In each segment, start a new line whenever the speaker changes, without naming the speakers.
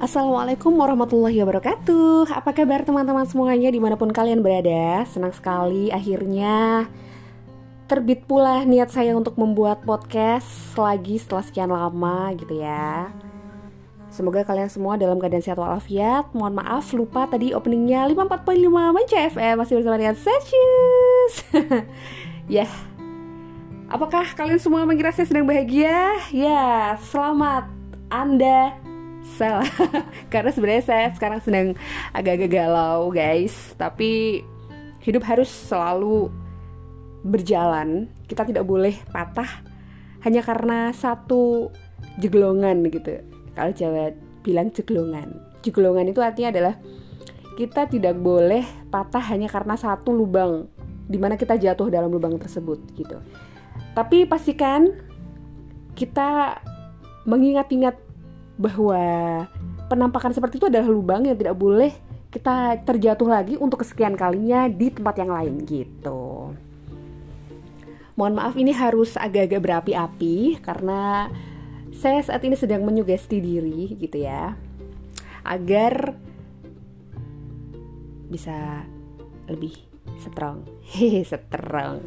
Assalamualaikum warahmatullahi wabarakatuh. Apa kabar teman-teman semuanya di mana pun kalian berada? Senang sekali akhirnya terbit pula niat saya untuk membuat podcast lagi setelah sekian lama gitu ya. Semoga kalian semua dalam keadaan sehat walafiat. Mohon maaf lupa tadi openingnya 54.5 Manca FM Masih bersama dengan Sesius Ya. Apakah kalian semua mengira saya sedang bahagia? Ya, selamat Anda salah karena sebenarnya saya sekarang sedang agak-agak galau guys. Tapi hidup harus selalu berjalan. Kita tidak boleh patah hanya karena satu jeglongan gitu. Kalau Jawa bilang jeglongan. Jeglongan itu artinya adalah kita tidak boleh patah hanya karena satu lubang di mana kita jatuh dalam lubang tersebut gitu. Tapi pastikan kita mengingat-ingat bahwa penampakan seperti itu adalah lubang yang tidak boleh kita terjatuh lagi untuk kesekian kalinya di tempat yang lain gitu. Mohon maaf ini harus agak-agak berapi-api karena saya saat ini sedang menyugesti diri gitu ya. Agar bisa lebih strong. Hehe, strong.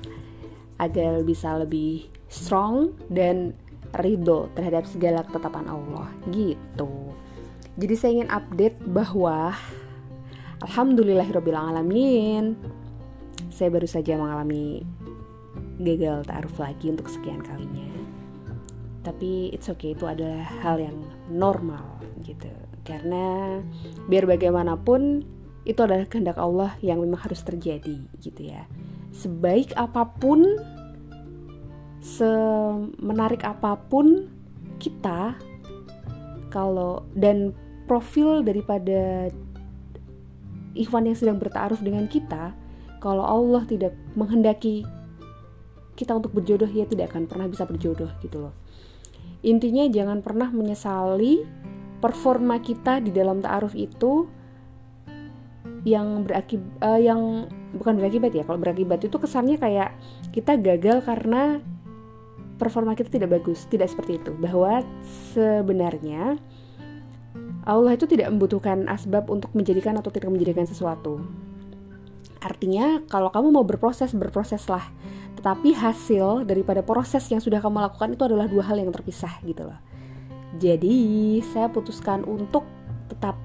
Agar bisa lebih strong dan ridho terhadap segala ketetapan Allah gitu. Jadi saya ingin update bahwa Alhamdulillahirrohmanirrohim saya baru saja mengalami gagal ta'aruf lagi untuk sekian kalinya. Tapi it's okay itu adalah hal yang normal gitu. Karena biar bagaimanapun itu adalah kehendak Allah yang memang harus terjadi gitu ya. Sebaik apa pun semenarik apa pun kita kalau dan profil daripada ikhwan yang sedang bertaaruf dengan kita kalau Allah tidak menghendaki kita untuk berjodoh ya tidak akan pernah bisa berjodoh gitu loh. Intinya jangan pernah menyesali performa kita di dalam ta'aruf itu yang berakibat uh, eh, yang bukan berakibat ya kalau berakibat itu kesannya kayak kita gagal karena performa kita tidak bagus. Tidak seperti itu. Bahwa sebenarnya Allah itu tidak membutuhkan asbab untuk menjadikan atau tidak menjadikan sesuatu. Artinya, kalau kamu mau berproses, berproseslah. Tetapi hasil daripada proses yang sudah kamu lakukan itu adalah dua hal yang terpisah gitu loh. Jadi, saya putuskan untuk tetap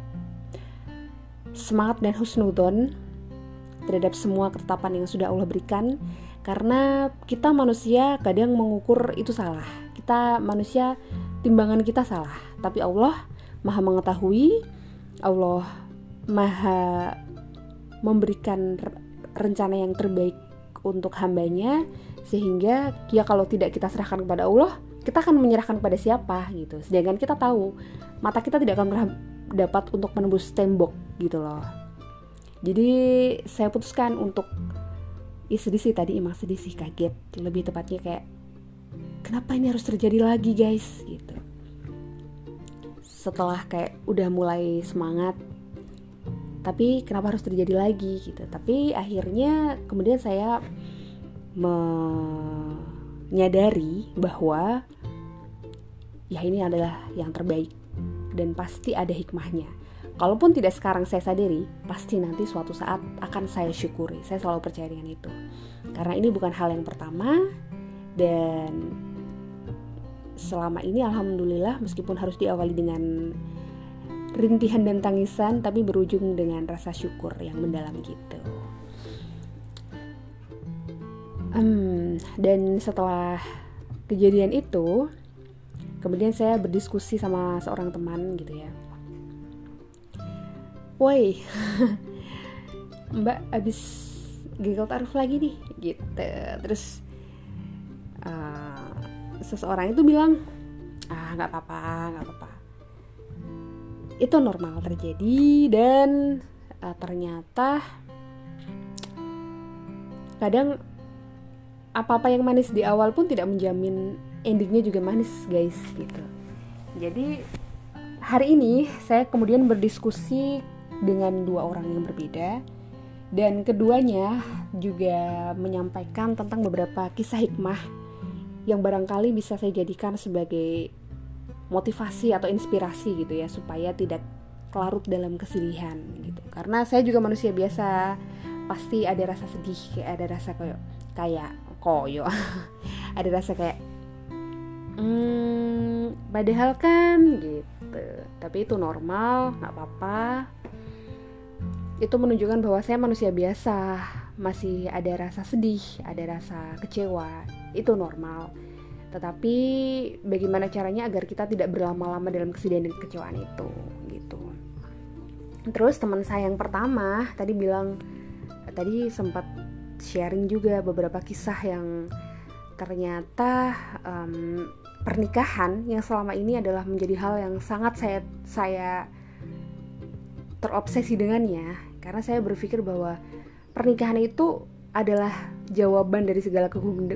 semangat dan husnudon terhadap semua ketetapan yang sudah Allah berikan karena kita manusia kadang mengukur itu salah. Kita manusia timbangan kita salah. Tapi Allah maha mengetahui Allah maha memberikan rencana yang terbaik untuk hambanya sehingga ya kalau tidak kita serahkan kepada Allah kita akan menyerahkan kepada siapa gitu. Sedangkan kita tahu mata kita tidak akan pernah dapat untuk menembus tembok gitu loh. Jadi saya putuskan untuk ya sedih sih tadi emang sedih sih kaget. Lebih tepatnya kayak kenapa ini harus terjadi lagi guys? Gitu. Setelah kayak udah mulai semangat tapi kenapa harus terjadi lagi gitu. Tapi akhirnya kemudian saya menyadari bahwa ya ini adalah yang terbaik dan pasti ada hikmahnya Kalaupun tidak sekarang saya sadari, pasti nanti suatu saat akan saya syukuri. Saya selalu percaya dengan itu. Karena ini bukan hal yang pertama dan selama ini alhamdulillah meskipun harus diawali dengan rintihan dan tangisan tapi berujung dengan rasa syukur yang mendalam gitu. Um, dan setelah kejadian itu, kemudian saya berdiskusi sama seorang teman gitu ya woi. Mbak abis gagal taruh lagi nih gitu. Terus uh, seseorang itu bilang ah nggak apa-apa nggak apa-apa. Itu normal terjadi dan uh, ternyata kadang apa-apa yang manis di awal pun tidak menjamin endingnya juga manis guys gitu. Jadi hari ini saya kemudian berdiskusi dengan dua orang yang berbeda. Dan keduanya juga menyampaikan tentang beberapa kisah hikmah yang barangkali bisa saya jadikan sebagai motivasi atau inspirasi gitu ya supaya tidak larut dalam kesedihan gitu. Karena saya juga manusia biasa pasti ada rasa sedih ada rasa kayak kayak koyo. Ada rasa kayak hmm, padahal kan gitu. Tapi itu normal nggak apa-apa itu menunjukkan bahwa saya manusia biasa. Masih ada rasa sedih ada rasa kecewa. Itu normal. Tetapi bagaimana caranya agar kita tidak berlama-lama dalam kesedihan dan kekecewaan itu? Gitu. Terus teman saya yang pertama tadi bilang tadi sempat sharing juga beberapa kisah yang ternyata um, pernikahan yang selama ini adalah menjadi hal yang sangat saya saya terobsesi dengannya karena saya berpikir bahwa pernikahan itu adalah jawaban dari segala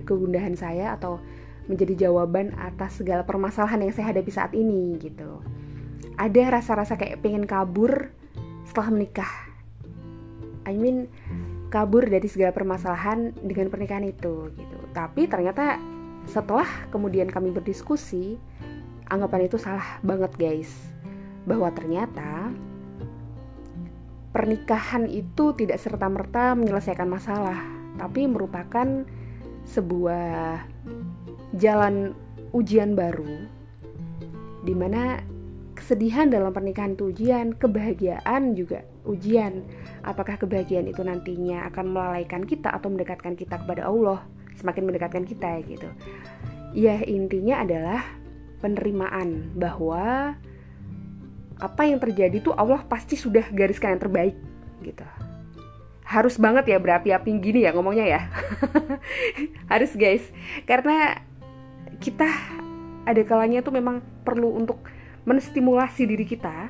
kegundahan saya atau menjadi jawaban atas segala permasalahan yang saya hadapi saat ini gitu ada rasa-rasa kayak pengen kabur setelah menikah I mean kabur dari segala permasalahan dengan pernikahan itu gitu. Tapi ternyata setelah kemudian kami berdiskusi, anggapan itu salah banget guys. Bahwa ternyata pernikahan itu tidak serta-merta menyelesaikan masalah, tapi merupakan sebuah jalan ujian baru di mana kesedihan dalam pernikahan itu ujian, kebahagiaan juga ujian. Apakah kebahagiaan itu nantinya akan melalaikan kita atau mendekatkan kita kepada Allah, semakin mendekatkan kita gitu. Ya intinya adalah penerimaan bahwa apa yang terjadi itu Allah pasti sudah gariskan yang terbaik gitu. Harus banget ya berapi-api gini ya ngomongnya ya. Harus guys. Karena kita ada kalanya tuh memang perlu untuk menstimulasi diri kita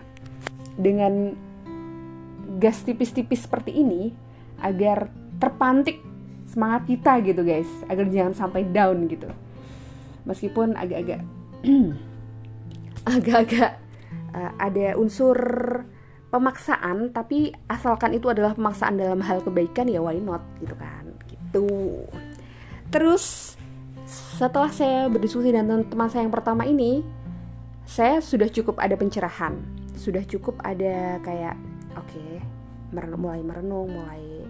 dengan gas tipis-tipis seperti ini agar terpantik semangat kita gitu guys agar jangan sampai down gitu meskipun agak-agak agak-agak uh, ada unsur pemaksaan tapi asalkan itu adalah pemaksaan dalam hal kebaikan ya why not gitu kan gitu. Terus setelah saya berdiskusi dengan teman saya yang pertama ini saya sudah cukup ada pencerahan sudah cukup ada kayak oke okay, mulai merenung mulai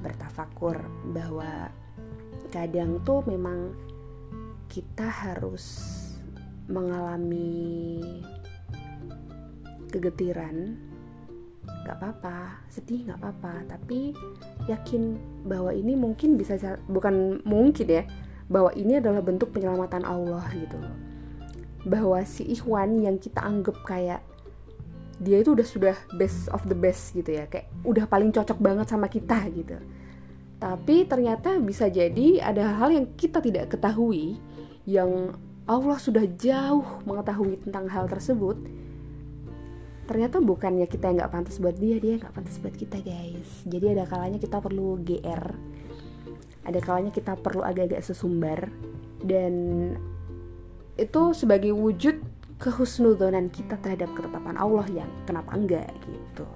bertafakur bahwa kadang tuh memang kita harus mengalami kegetiran nggak apa-apa. Sedih nggak apa-apa. Tapi yakin bahwa ini mungkin bisa bukan mungkin ya bahwa ini adalah bentuk penyelamatan Allah gitu loh. Bahwa si Ikhwan yang kita anggap kayak dia itu udah sudah best of the best gitu ya kayak udah paling cocok banget sama kita gitu. Tapi ternyata bisa jadi ada hal yang kita tidak ketahui yang Allah sudah jauh mengetahui tentang hal tersebut ternyata bukannya kita yang nggak pantas buat dia dia nggak pantas buat kita guys jadi ada kalanya kita perlu gr ada kalanya kita perlu agak-agak sesumbar dan itu sebagai wujud kehusnudonan kita terhadap ketetapan Allah yang kenapa enggak gitu.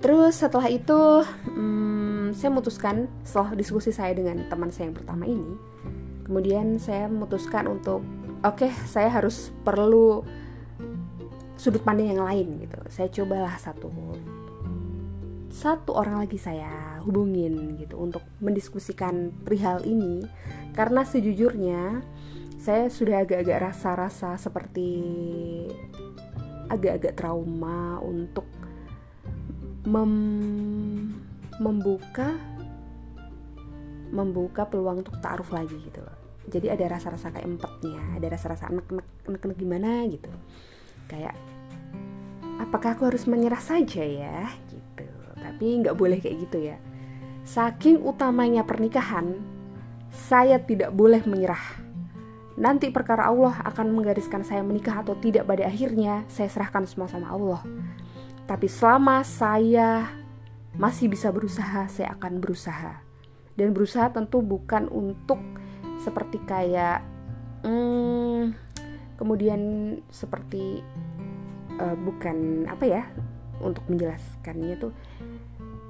Terus setelah itu hmm, saya memutuskan setelah diskusi saya dengan teman saya yang pertama ini, kemudian saya memutuskan untuk oke okay, saya harus perlu sudut pandang yang lain gitu. Saya cobalah satu satu orang lagi saya hubungin gitu untuk mendiskusikan perihal ini karena sejujurnya saya sudah agak-agak rasa-rasa seperti agak-agak trauma untuk mem membuka membuka peluang untuk taruh lagi gitu loh. Jadi ada rasa-rasa kayak empatnya, ada rasa-rasa anak-anak gimana gitu. Kayak apakah aku harus menyerah saja ya gitu. Tapi nggak boleh kayak gitu ya. Saking utamanya pernikahan, saya tidak boleh menyerah Nanti perkara Allah akan menggariskan saya menikah atau tidak pada akhirnya saya serahkan semua sama Allah. Tapi selama saya masih bisa berusaha, saya akan berusaha. Dan berusaha tentu bukan untuk seperti kayak hmm, kemudian seperti uh, bukan apa ya untuk menjelaskannya tuh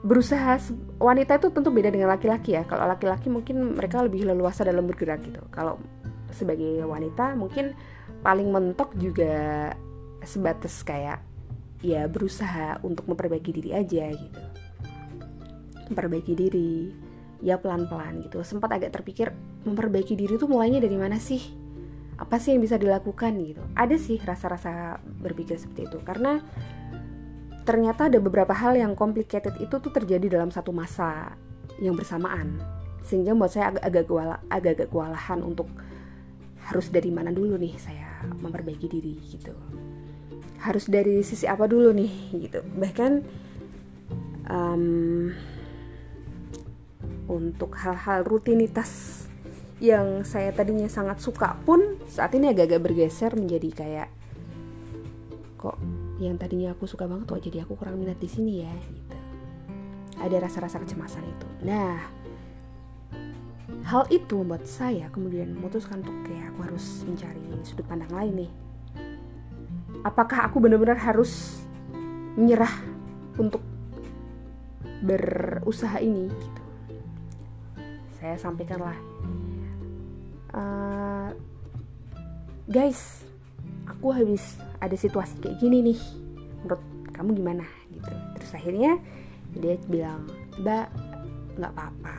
berusaha wanita itu tentu beda dengan laki-laki ya. Kalau laki-laki mungkin mereka lebih leluasa dalam bergerak gitu. Kalau sebagai wanita mungkin paling mentok juga sebatas kayak ya berusaha untuk memperbaiki diri aja gitu. Memperbaiki diri ya pelan-pelan gitu. Sempat agak terpikir memperbaiki diri tuh mulainya dari mana sih apa sih yang bisa dilakukan gitu. Ada sih rasa-rasa berpikir seperti itu karena ternyata ada beberapa hal yang complicated itu tuh terjadi dalam satu masa yang bersamaan. Sehingga buat saya agak-agak agak-agak kewalahan untuk harus dari mana dulu nih saya memperbaiki diri gitu. Harus dari sisi apa dulu nih gitu. Bahkan um, untuk hal-hal rutinitas yang saya tadinya sangat suka pun saat ini agak-agak bergeser menjadi kayak kok yang tadinya aku suka banget kok jadi aku kurang minat di sini ya? Gitu. Ada rasa-rasa kecemasan itu. Nah hal itu membuat saya kemudian memutuskan untuk kayak aku harus mencari sudut pandang lain nih. Apakah aku benar-benar harus menyerah untuk berusaha ini? Gitu. Saya sampaikanlah uh, guys aku habis ada situasi kayak gini nih. Menurut kamu gimana? Gitu. Terus akhirnya dia bilang mbak nggak apa-apa.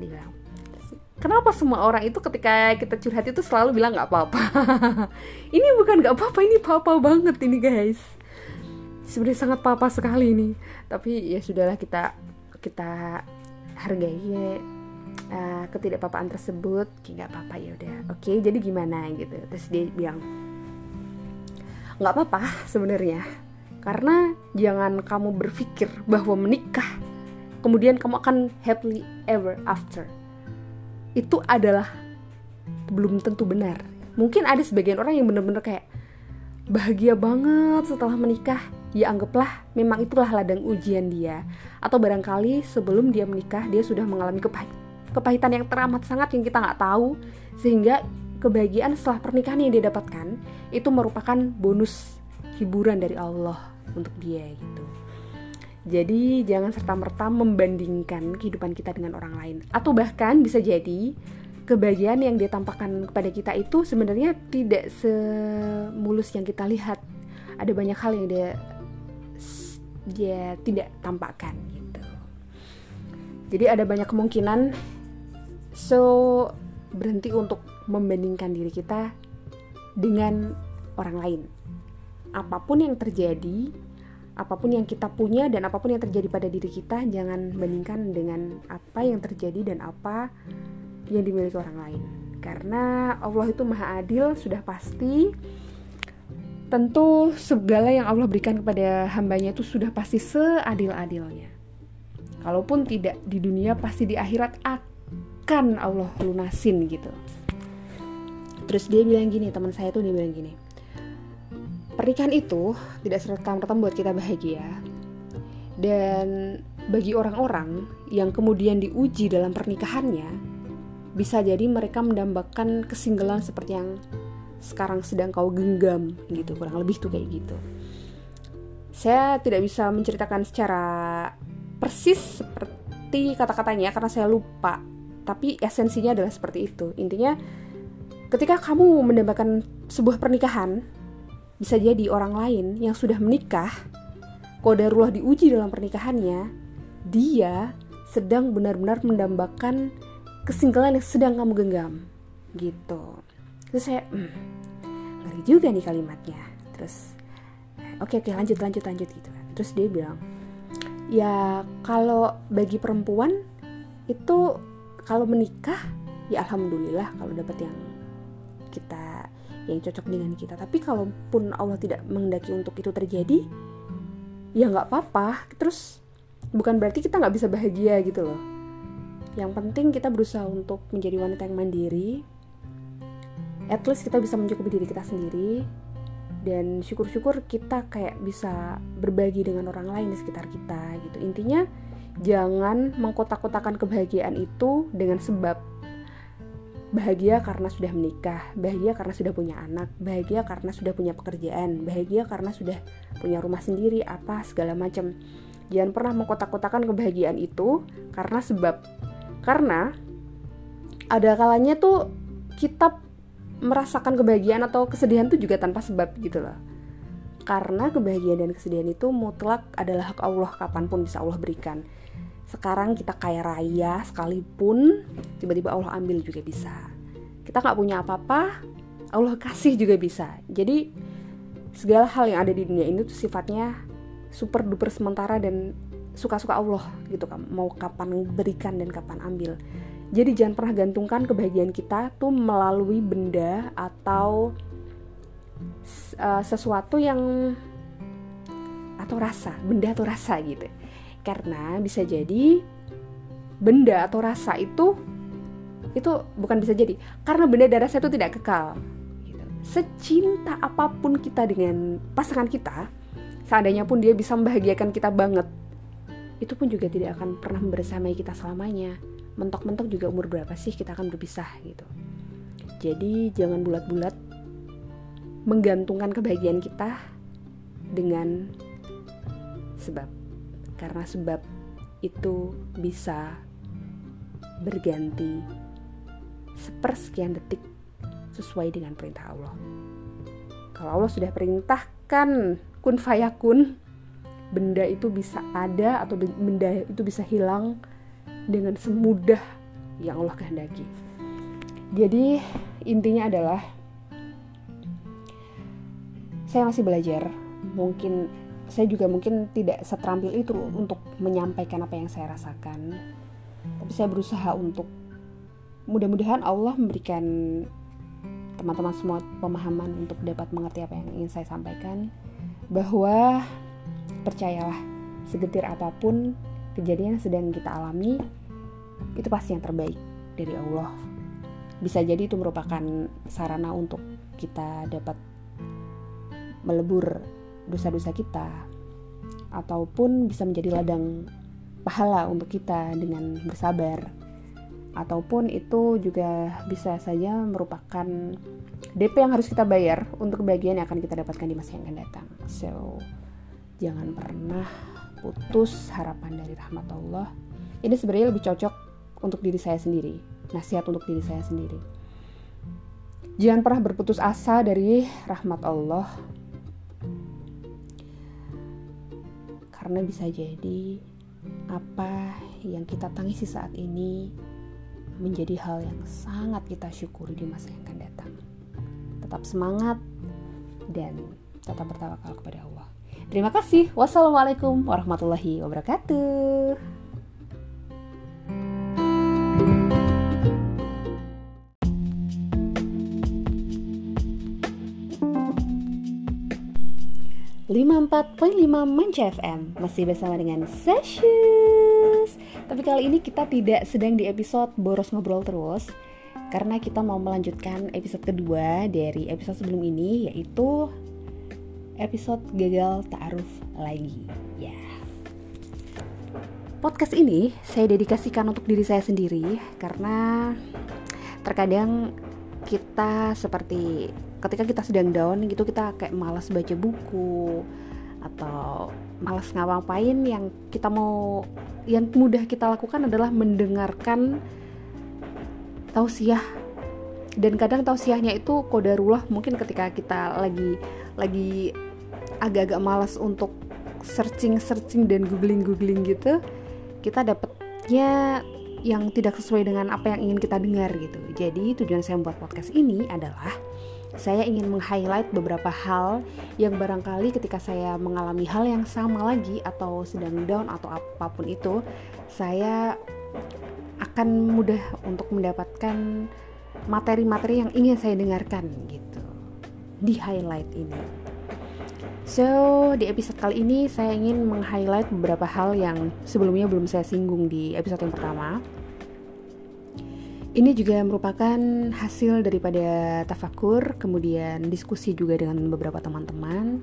Dia bilang kenapa semua orang itu ketika kita curhat itu selalu bilang nggak apa-apa? Ini bukan nggak apa-apa ini papa banget ini guys. Sebenarnya sangat papa sekali ini. Tapi ya sudahlah kita kita hargai uh, ketidakpapaan tersebut nggak apa-apa ya udah oke okay, jadi gimana? Gitu. Terus dia bilang nggak apa-apa sebenarnya karena jangan kamu berpikir bahwa menikah kemudian kamu akan happily ever after. Itu adalah belum tentu benar. Mungkin ada sebagian orang yang benar-benar kayak bahagia banget setelah menikah. Ya anggaplah memang itulah ladang ujian dia. Atau barangkali sebelum dia menikah dia sudah mengalami kepahit kepahitan yang teramat sangat yang kita nggak tahu sehingga kebahagiaan setelah pernikahan yang dia dapatkan itu merupakan bonus hiburan dari Allah untuk dia gitu. Jadi jangan serta-merta membandingkan kehidupan kita dengan orang lain atau bahkan bisa jadi kebahagiaan yang dia tampakkan kepada kita itu sebenarnya tidak semulus yang kita lihat. Ada banyak hal yang dia dia tidak tampakkan gitu. Jadi ada banyak kemungkinan So, berhenti untuk membandingkan diri kita dengan orang lain. Apa pun yang terjadi, apa pun yang kita punya dan apa pun yang terjadi pada diri kita, jangan bandingkan dengan apa yang terjadi dan apa yang dimiliki orang lain. Karena Allah itu Maha Adil, sudah pasti. Tentu segala yang Allah berikan kepada hambanya itu sudah pasti seadil-adilnya. Kalaupun tidak di dunia, pasti di akhirat akan Allah lunasin gitu. Terus dia bilang gini teman saya tuh dia bilang gini pernikahan itu tidak serta merta membuat kita bahagia. Dan bagi orang-orang yang kemudian diuji dalam pernikahannya bisa jadi mereka mendambakan kesinggelan seperti yang sekarang sedang kau genggam gitu. Kurang lebih tuh kayak gitu. Saya tidak bisa menceritakan secara persis seperti kata-katanya karena saya lupa tapi esensinya adalah seperti itu. Intinya ketika kamu mendapatkan sebuah pernikahan bisa jadi orang lain yang sudah menikah kodarullah diuji dalam pernikahannya dia sedang benar-benar mendambakan kesinggalan yang sedang kamu genggam. Gitu. Terus saya hmm, ngeri juga nih kalimatnya. Terus oke oke okay, lanjut lanjut lanjut gitu kan. Terus dia bilang ya kalau bagi perempuan itu kalau menikah ya alhamdulillah kalau dapat yang kita yang cocok dengan kita. Tapi kalaupun Allah tidak menghendaki untuk itu terjadi ya nggak apa-apa. Terus bukan berarti kita nggak bisa bahagia gitu loh. Yang penting kita berusaha untuk menjadi wanita yang mandiri. At least kita bisa mencukupi diri kita sendiri. Dan syukur-syukur kita kayak bisa berbagi dengan orang lain di sekitar kita gitu. Intinya jangan mengkotak-kotakan kebahagiaan itu dengan sebab bahagia karena sudah menikah, bahagia karena sudah punya anak, bahagia karena sudah punya pekerjaan, bahagia karena sudah punya rumah sendiri, apa segala macam. Jangan pernah mengkotak-kotakan kebahagiaan itu karena sebab karena ada kalanya tuh kita merasakan kebahagiaan atau kesedihan tuh juga tanpa sebab gitu loh. karena kebahagiaan dan kesedihan itu mutlak adalah hak Allah kapan pun bisa Allah berikan sekarang kita kaya raya sekalipun tiba-tiba Allah ambil juga bisa. Kita nggak punya apa-apa Allah kasih juga bisa. Jadi segala hal yang ada di dunia ini tuh sifatnya super duper sementara dan suka-suka Allah gitu kan mau kapan berikan dan kapan ambil. Jadi jangan pernah gantungkan kebahagiaan kita tuh melalui benda atau uh, sesuatu yang atau rasa benda atau rasa gitu karena bisa jadi benda atau rasa itu itu bukan bisa jadi. Karena benda dan rasa itu tidak kekal. Gitu. secinta apa pun kita dengan pasangan kita seandainya pun dia bisa membahagiakan kita banget itu pun juga tidak akan pernah bersamai kita selamanya. Mentok-mentok juga umur berapa sih kita akan berpisah gitu. Jadi jangan bulat-bulat menggantungkan kebahagiaan kita dengan sebab karena sebab itu bisa berganti sepersekian detik sesuai dengan perintah Allah. Kalau Allah sudah perintahkan kun fayakun, benda itu bisa ada atau benda itu bisa hilang dengan semudah yang Allah kehendaki. Jadi intinya adalah saya masih belajar. Mungkin saya juga mungkin tidak seterampil itu untuk menyampaikan apa yang saya rasakan. Tapi saya berusaha untuk mudah-mudahan Allah memberikan teman-teman semua pemahaman untuk dapat mengerti apa yang ingin saya sampaikan bahwa percayalah segetir apa pun kejadian yang sedang kita alami itu pasti yang terbaik dari Allah. Bisa jadi itu merupakan sarana untuk kita dapat melebur dosa-dosa kita ataupun bisa menjadi ladang pahala untuk kita dengan bersabar ataupun itu juga bisa saja merupakan DP yang harus kita bayar untuk kebahagiaan yang akan kita dapatkan di masa yang akan datang. So, jangan pernah putus harapan dari rahmat Allah. Ini sebenarnya lebih cocok untuk diri saya sendiri, nasihat untuk diri saya sendiri. Jangan pernah berputus asa dari rahmat Allah karena bisa jadi apa yang kita tangisi saat ini menjadi hal yang sangat kita syukuri di masa yang akan datang. Tetap semangat dan tetap bertawakal kepada Allah. Terima kasih. Wassalamualaikum warahmatullahi wabarakatuh. 54.5 Manca FM Masih bersama dengan Sessions. Tapi kali ini kita tidak sedang di episode boros ngobrol terus Karena kita mau melanjutkan episode kedua dari episode sebelum ini Yaitu episode gagal ta'aruf lagi. Ya. Podcast ini saya dedikasikan untuk diri saya sendiri Karena terkadang kita seperti ketika kita sedang down gitu kita kayak malas baca buku atau malas ngapain yang kita mau yang mudah kita lakukan adalah mendengarkan tausiah. Dan kadang tausiahnya itu kodarullah mungkin ketika kita lagi lagi agak-agak malas untuk searching searching dan googling googling gitu kita dapatnya yang tidak sesuai dengan apa yang ingin kita dengar gitu. Jadi tujuan saya membuat podcast ini adalah saya ingin meng-highlight beberapa hal yang barangkali ketika saya mengalami hal yang sama lagi atau sedang down atau apa pun itu, saya akan mudah untuk mendapatkan materi-materi yang ingin saya dengarkan gitu di highlight ini. So, di episode kali ini saya ingin meng-highlight beberapa hal yang sebelumnya belum saya singgung di episode yang pertama ini juga merupakan hasil daripada tafakur, kemudian diskusi juga dengan beberapa teman-teman.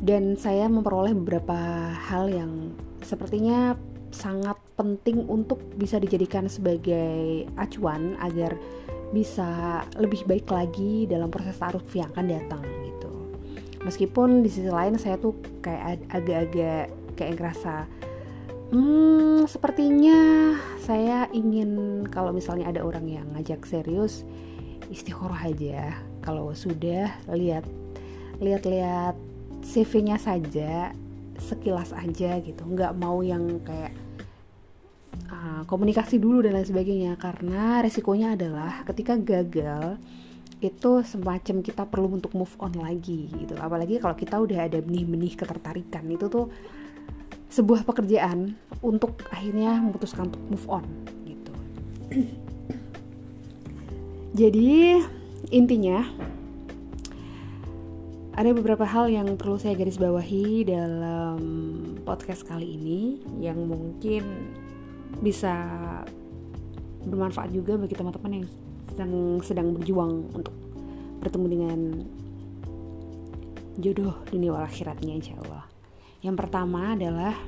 Dan saya memperoleh beberapa hal yang sepertinya sangat penting untuk bisa dijadikan sebagai acuan agar bisa lebih baik lagi dalam proses taruh yang akan datang gitu. Meskipun di sisi lain saya tuh kayak agak-agak kayak ngerasa Hmm, sepertinya saya ingin kalau misalnya ada orang yang ngajak serius istikharah aja. Kalau sudah lihat lihat-lihat CV-nya saja sekilas aja gitu. Nggak mau yang kayak uh, komunikasi dulu dan lain sebagainya. Karena resikonya adalah ketika gagal itu semacam kita perlu untuk move on lagi gitu. Apalagi kalau kita udah ada benih-benih ketertarikan. Itu tuh sebuah pekerjaan untuk akhirnya memutuskan untuk move on gitu jadi intinya ada beberapa hal yang perlu saya garis bawahi dalam podcast kali ini yang mungkin bisa bermanfaat juga bagi teman-teman yang sedang sedang berjuang untuk bertemu dengan jodoh dunia akhiratnya insya Allah. Yang pertama adalah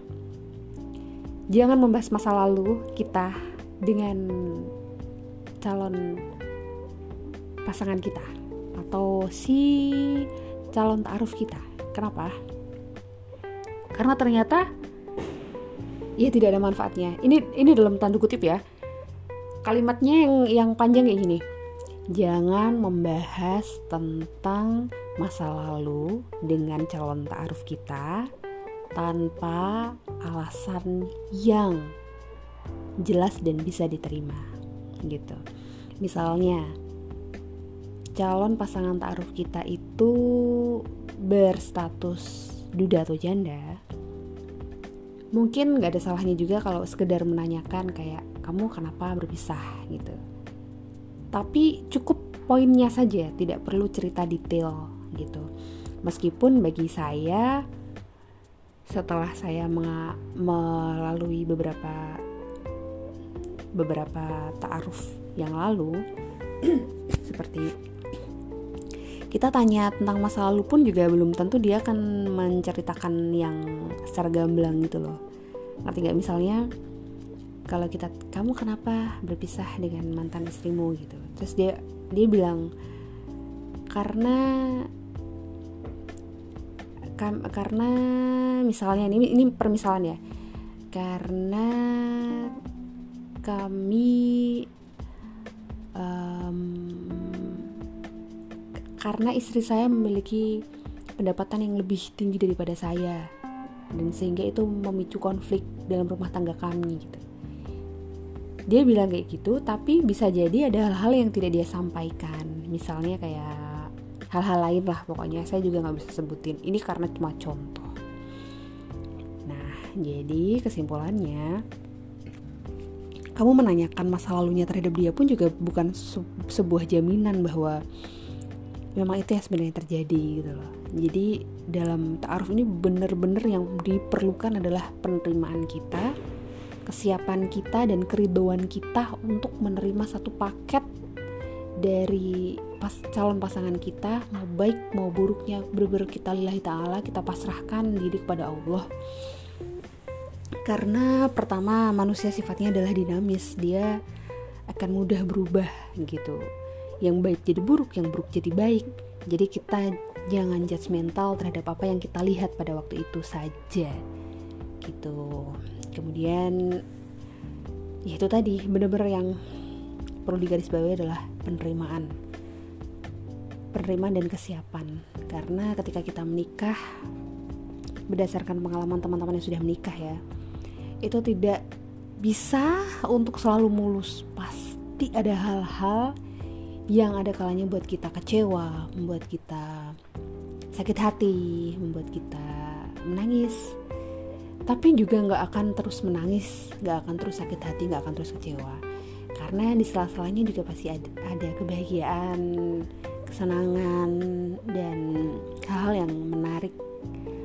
jangan membahas masa lalu kita dengan calon pasangan kita atau si calon ta'aruf kita. Kenapa? Karena ternyata ya tidak ada manfaatnya. Ini ini dalam tanda kutip ya. Kalimatnya yang yang panjang kayak gini. Jangan membahas tentang masa lalu dengan calon ta'aruf kita tanpa alasan yang jelas dan bisa diterima gitu. Misalnya, calon pasangan ta'aruf kita itu berstatus duda atau janda mungkin gak ada salahnya juga kalau sekedar menanyakan kayak kamu kenapa berpisah? gitu. Tapi cukup poinnya saja tidak perlu cerita detail gitu. Meskipun bagi saya setelah saya melalui beberapa beberapa ta'aruf yang lalu seperti kita tanya tentang masa lalu pun juga belum tentu dia akan menceritakan yang secara gamblang gitu loh. Ngerti nggak? Misalnya kalau kita kamu kenapa berpisah dengan mantan istrimu? gitu. Terus dia dia bilang karena karena misalnya ini ini permisalan ya karena kami um, karena istri saya memiliki pendapatan yang lebih tinggi daripada saya dan sehingga itu memicu konflik dalam rumah tangga kami gitu. Dia bilang kayak gitu, tapi bisa jadi ada hal-hal yang tidak dia sampaikan. Misalnya kayak hal-hal lain lah pokoknya saya juga nggak bisa sebutin. Ini karena cuma contoh. Nah, jadi kesimpulannya kamu menanyakan masa lalunya terhadap dia pun juga bukan sebuah jaminan bahwa memang itu yang sebenarnya terjadi gitu loh jadi dalam ta'aruf ini benar-benar yang diperlukan adalah penerimaan kita kesiapan kita dan keridoan kita untuk menerima satu paket dari pas, calon pasangan kita mau baik mau buruknya benar-benar kita lillahi ta'ala kita pasrahkan diri kepada Allah karena pertama manusia sifatnya adalah dinamis dia akan mudah berubah gitu yang baik jadi buruk, yang buruk jadi baik. Jadi kita jangan judgmental terhadap apa yang kita lihat pada waktu itu saja. Gitu. Kemudian ya itu tadi bener-bener yang perlu digarisbawahi adalah penerimaan. Penerimaan dan kesiapan. Karena ketika kita menikah berdasarkan pengalaman teman-teman yang sudah menikah ya, itu tidak bisa untuk selalu mulus. Pasti ada hal-hal yang ada kalanya buat kita kecewa, membuat kita sakit hati, membuat kita menangis. Tapi juga nggak akan terus menangis, nggak akan terus sakit hati, nggak akan terus kecewa. Karena di sela-selanya juga pasti ada, ada kebahagiaan, kesenangan, dan hal-hal yang menarik,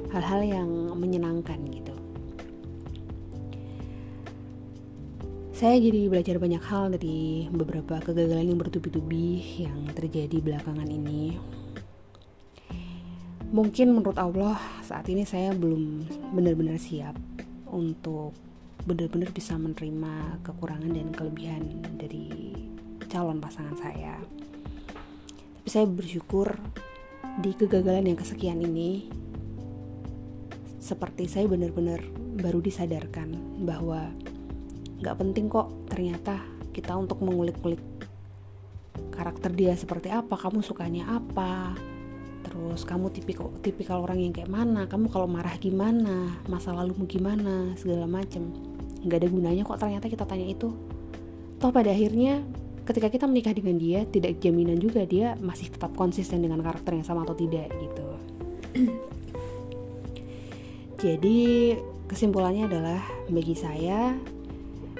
hal-hal yang menyenangkan gitu. saya jadi belajar banyak hal dari beberapa kegagalan yang bertubi-tubi yang terjadi belakangan ini. Mungkin menurut Allah saat ini saya belum benar-benar siap untuk benar-benar bisa menerima kekurangan dan kelebihan dari calon pasangan saya. Tapi saya bersyukur di kegagalan yang kesekian ini seperti saya benar-benar baru disadarkan bahwa Gak penting kok ternyata kita untuk mengulik-ulik karakter dia seperti apa, kamu sukanya apa, terus kamu tipikal tipikal orang yang kayak mana kamu kalau marah gimana masa lalumu gimana segala macem. Nggak ada gunanya kok ternyata kita tanya itu. Toh pada akhirnya ketika kita menikah dengan dia tidak jaminan juga dia masih tetap konsisten dengan karakter yang sama atau tidak gitu. Jadi kesimpulannya adalah bagi saya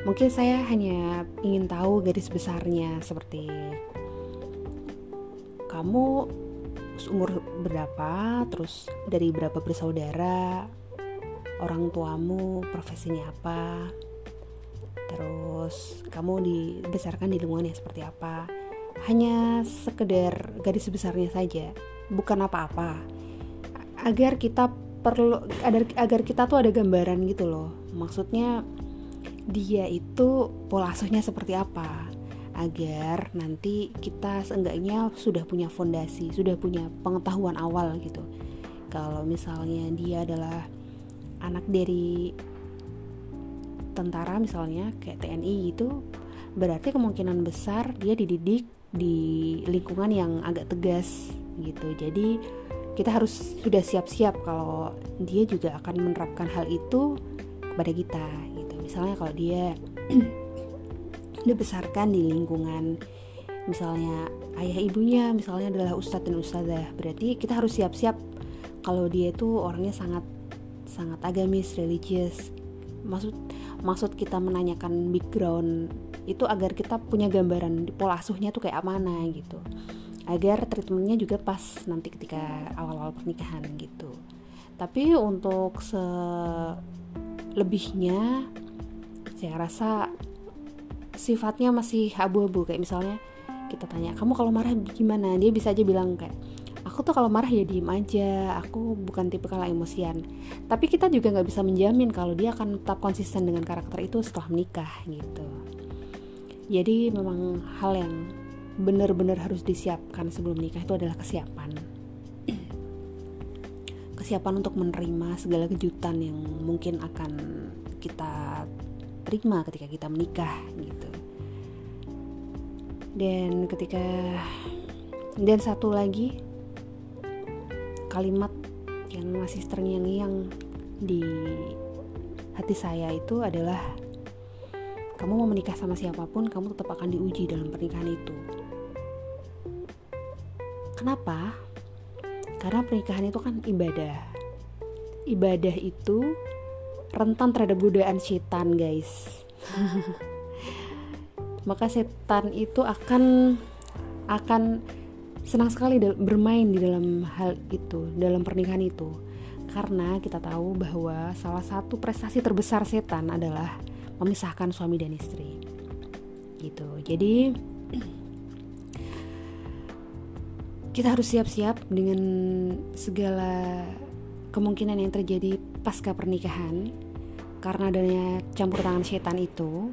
mungkin saya hanya ingin tahu garis besarnya seperti kamu umur berapa terus dari berapa bersaudara orang tuamu profesinya apa terus kamu dibesarkan di lingkungan yang seperti apa? Hanya sekedar garis besarnya saja bukan apa-apa. Agar kita perlu agar agar kita tuh ada gambaran gitu loh. Maksudnya dia itu pola asuhnya seperti apa? Agar nanti kita seenggaknya sudah punya fondasi, sudah punya pengetahuan awal gitu. Kalau misalnya dia adalah anak dari tentara misalnya kayak TNI gitu, berarti kemungkinan besar dia dididik di lingkungan yang agak tegas gitu. Jadi kita harus sudah siap-siap kalau dia juga akan menerapkan hal itu kepada kita gitu. Misalnya kalau dia dibesarkan di lingkungan misalnya ayah ibunya misalnya adalah ustadz dan ustadzah berarti kita harus siap-siap kalau dia itu orangnya sangat sangat agamis religius maksud maksud kita menanyakan background itu agar kita punya gambaran pola asuhnya tuh kayak mana gitu. Agar treatmentnya juga pas nanti ketika awal-awal pernikahan gitu. Tapi untuk selebihnya saya rasa sifatnya masih abu-abu. Kayak misalnya kita tanya kamu kalau marah gimana? Dia bisa aja bilang kayak aku tuh kalau marah ya diem aja. Aku bukan tipe kalau emosian. Tapi kita juga nggak bisa menjamin kalau dia akan tetap konsisten dengan karakter itu setelah menikah gitu. Jadi memang hal yang benar-benar harus disiapkan sebelum menikah itu adalah kesiapan. Kesiapan untuk menerima segala kejutan yang mungkin akan kita terima ketika kita menikah gitu. Dan ketika dan satu lagi kalimat yang masih terngiang-ngiang di hati saya itu adalah kamu mau menikah sama siapa pun kamu tetap akan diuji dalam pernikahan itu. Kenapa? Karena pernikahan itu kan ibadah. Ibadah itu rentan terhadap godaan setan guys. Maka setan itu akan akan senang sekali bermain di dalam hal itu dalam pernikahan itu. Karena kita tahu bahwa salah satu prestasi terbesar setan adalah memisahkan suami dan istri. Gitu. Jadi kita harus siap-siap dengan segala kemungkinan yang terjadi pasca pernikahan. Karena adanya campur tangan setan itu.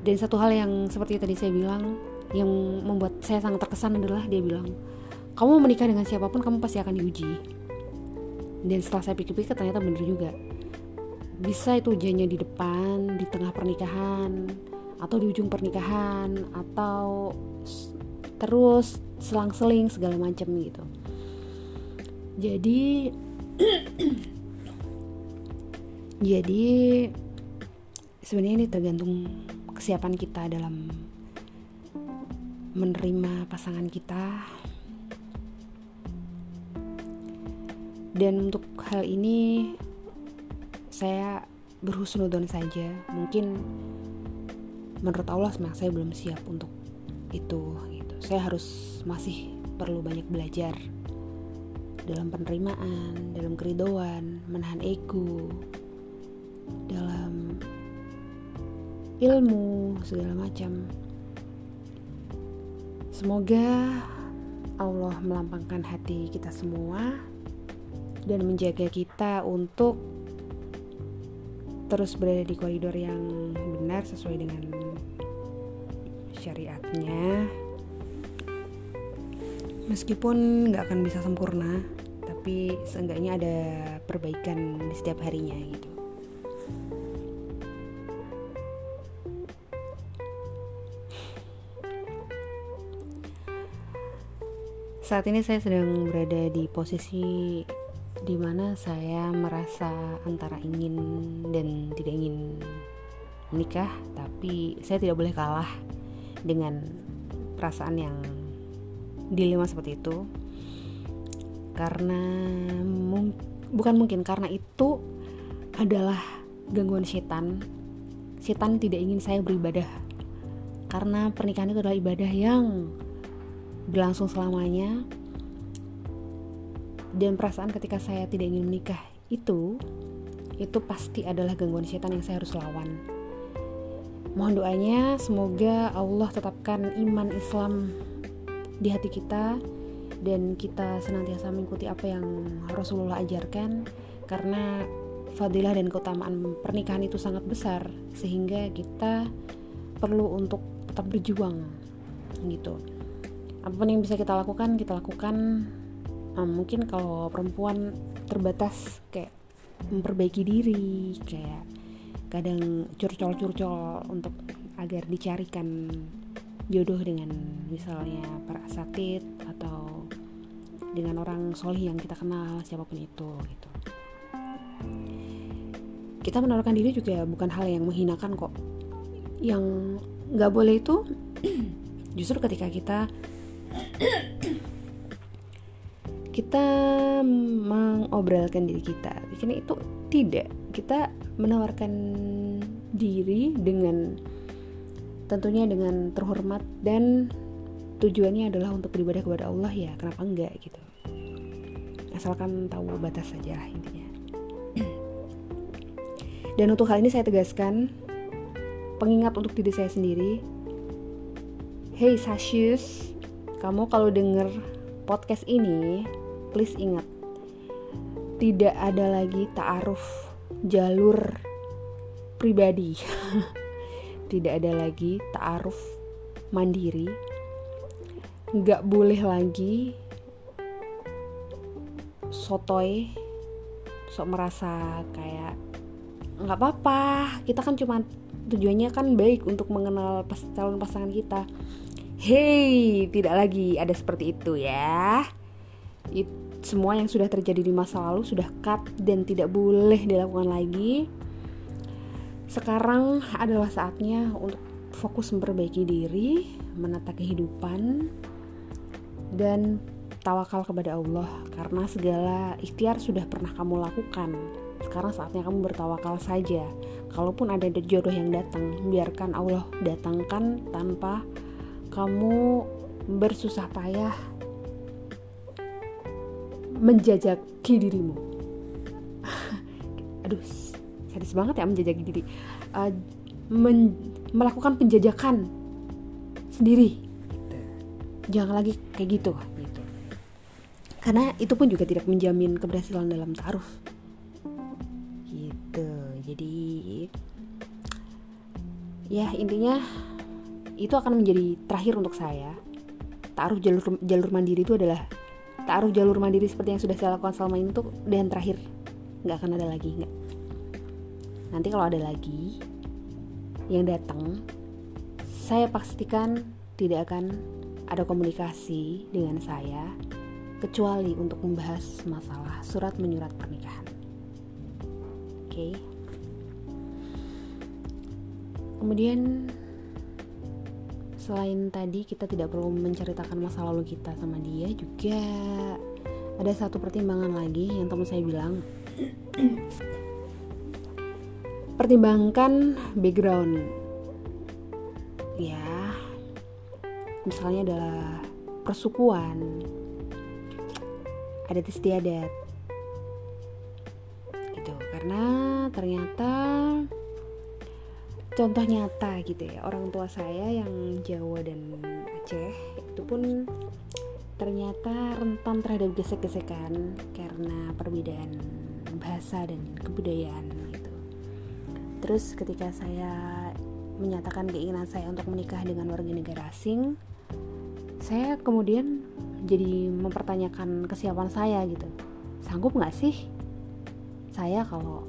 Dan satu hal yang seperti tadi saya bilang yang membuat saya sangat terkesan adalah dia bilang kamu menikah dengan siapa pun kamu pasti akan diuji. Dan setelah saya pikir-pikir ternyata bener juga. Bisa itu ujiannya di depan di tengah pernikahan atau di ujung pernikahan atau terus selang-seling segala macam gitu. Jadi jadi sebenarnya ini tergantung kesiapan kita dalam menerima pasangan kita. Dan untuk hal ini saya berhusnudon saja. Mungkin menurut Allah memang saya belum siap untuk itu gitu. Saya harus masih perlu banyak belajar dalam penerimaan dalam keridoan menahan ego dalam ilmu segala macam. Semoga Allah melampangkan hati kita semua dan menjaga kita untuk terus berada di koridor yang benar sesuai dengan syariatnya. Meskipun nggak akan bisa sempurna, tapi seenggaknya ada perbaikan di setiap harinya gitu. Saat ini saya sedang berada di posisi di mana saya merasa antara ingin dan tidak ingin menikah tapi saya tidak boleh kalah dengan perasaan yang dilema seperti itu. Karena mung bukan mungkin karena itu adalah gangguan setan. Setan tidak ingin saya beribadah. Karena pernikahan itu adalah ibadah yang berlangsung selamanya dan perasaan ketika saya tidak ingin menikah itu itu pasti adalah gangguan setan yang saya harus lawan. Mohon doanya semoga Allah tetapkan iman Islam di hati kita dan kita senantiasa mengikuti apa yang Rasulullah ajarkan karena fadilah dan keutamaan pernikahan itu sangat besar sehingga kita perlu untuk tetap berjuang gitu apa pun yang bisa kita lakukan kita lakukan. Um, mungkin kalau perempuan terbatas kayak memperbaiki diri kayak kadang curcol-curcol untuk agar dicarikan jodoh dengan misalnya para asatid atau dengan orang solih yang kita kenal siapa pun itu gitu. Kita menaruhkan diri juga bukan hal yang menghinakan kok. Yang nggak boleh itu justru ketika kita kita mengobrolkan diri kita. Bikin itu tidak. Kita menawarkan diri dengan tentunya dengan terhormat dan tujuannya adalah untuk beribadah kepada Allah ya. Kenapa enggak gitu? Asalkan tahu batas saja intinya. Dan untuk hal ini saya tegaskan pengingat untuk diri saya sendiri. Hey Sasius, kamu kalau denger podcast ini, please ingat, tidak ada lagi ta'aruf jalur pribadi. tidak ada lagi ta'aruf mandiri. Gak boleh lagi sotoy, sok merasa kayak nggak apa-apa, kita kan cuma tujuannya kan baik untuk mengenal calon pasangan kita Hey, tidak lagi ada seperti itu ya. It, semua yang sudah terjadi di masa lalu sudah cut dan tidak boleh dilakukan lagi. Sekarang adalah saatnya untuk fokus memperbaiki diri, menata kehidupan, dan tawakal kepada Allah karena segala ikhtiar sudah pernah kamu lakukan. Sekarang saatnya kamu bertawakal saja. Kalaupun ada jodoh yang datang, biarkan Allah datangkan tanpa kamu bersusah payah menjajaki dirimu. Aduh sadis banget ya menjajaki diri. Uh, men melakukan penjajakan sendiri. Jangan lagi kayak gitu. Gitu. Karena itu pun juga tidak menjamin keberhasilan dalam taruh gitu. Jadi ya intinya itu akan menjadi terakhir untuk saya. Taruh jalur jalur mandiri itu adalah taruh jalur mandiri seperti yang sudah saya lakukan selama ini tuh dan terakhir. Nggak akan ada lagi nggak. Nanti kalau ada lagi yang datang saya pastikan tidak akan ada komunikasi dengan saya kecuali untuk membahas masalah surat menyurat pernikahan. Oke. Okay. kemudian selain tadi kita tidak perlu menceritakan masa lalu kita sama dia juga ada satu pertimbangan lagi yang teman saya bilang. Pertimbangkan background. Ya misalnya adalah persukuan. Adat istiadat. Gitu karena ternyata contoh nyata gitu ya orang tua saya yang Jawa dan Aceh itu pun ternyata rentan terhadap gesek-gesekan karena perbedaan bahasa dan kebudayaan gitu. Terus ketika saya menyatakan keinginan saya untuk menikah dengan warga negara asing, saya kemudian jadi mempertanyakan kesiapan saya gitu. Sanggup nggak sih saya kalau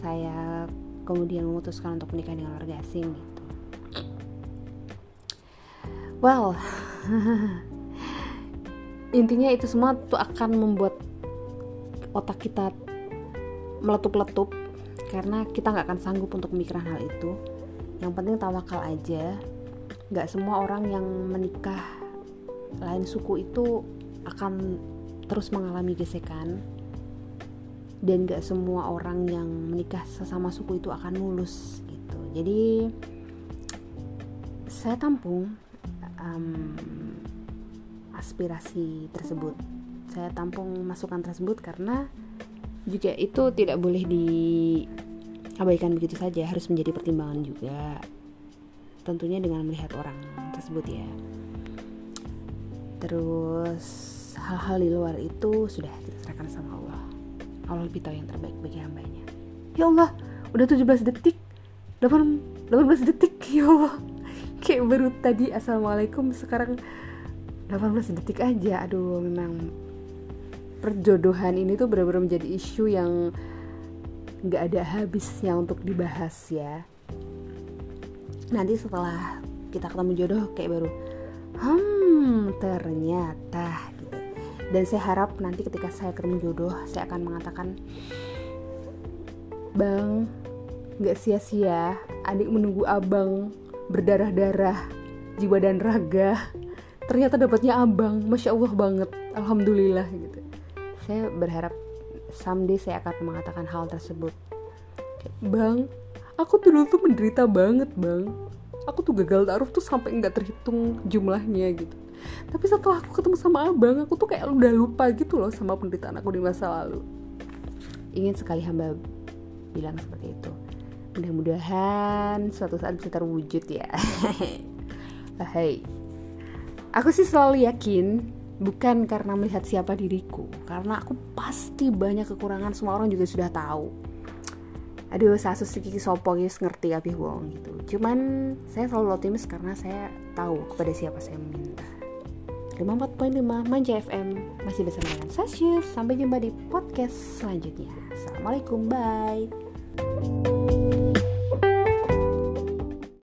saya kemudian memutuskan untuk menikah dengan warga asing gitu. Well intinya itu semua tuh akan membuat otak kita meletup-letup karena kita nggak akan sanggup untuk memikirkan hal itu. Yang penting tawakal aja. Nggak semua orang yang menikah lain suku itu akan terus mengalami gesekan dan gak semua orang yang menikah sesama suku itu akan mulus gitu. Jadi saya tampung um, aspirasi tersebut. Saya tampung masukan tersebut karena juga itu tidak boleh diabaikan begitu saja. Harus menjadi pertimbangan juga. Tentunya dengan melihat orang tersebut ya. Terus hal-hal di luar itu sudah kita serahkan sama Allah Allah lebih tahu yang terbaik bagi hambanya. Ya Allah udah 17 detik. 8, 18 detik ya Allah. Kayak baru tadi assalamualaikum. Sekarang 18 detik aja. Aduh memang perjodohan ini tuh benar-benar menjadi isu yang nggak ada habisnya untuk dibahas ya. Nanti setelah kita ketemu jodoh kayak baru hmm ternyata gitu dan saya harap nanti ketika saya ketemu jodoh saya akan mengatakan bang nggak sia-sia. Adik menunggu abang berdarah-darah jiwa dan raga. Ternyata dapatnya abang. Masya allah banget. Alhamdulillah gitu. Saya berharap someday saya akan mengatakan hal tersebut. Bang aku dulu tuh menderita banget bang. Aku tuh gagal taruh tuh sampai nggak terhitung jumlahnya gitu tapi setelah aku ketemu sama abang aku tuh kayak udah lupa gitu loh sama penderitaan aku di masa lalu. Ingin sekali hamba bilang seperti itu. Mudah-mudahan suatu saat bisa terwujud ya. Hai aku sih selalu yakin bukan karena melihat siapa diriku karena aku pasti banyak kekurangan semua orang juga sudah tahu. Aduh saya kiki sopo ngerti tapi wong gitu. Cuman saya selalu optimis karena saya tahu kepada siapa saya meminta 54.5 Manja FM masih bersama dengan Sasius sampai jumpa di podcast selanjutnya. Assalamualaikum bye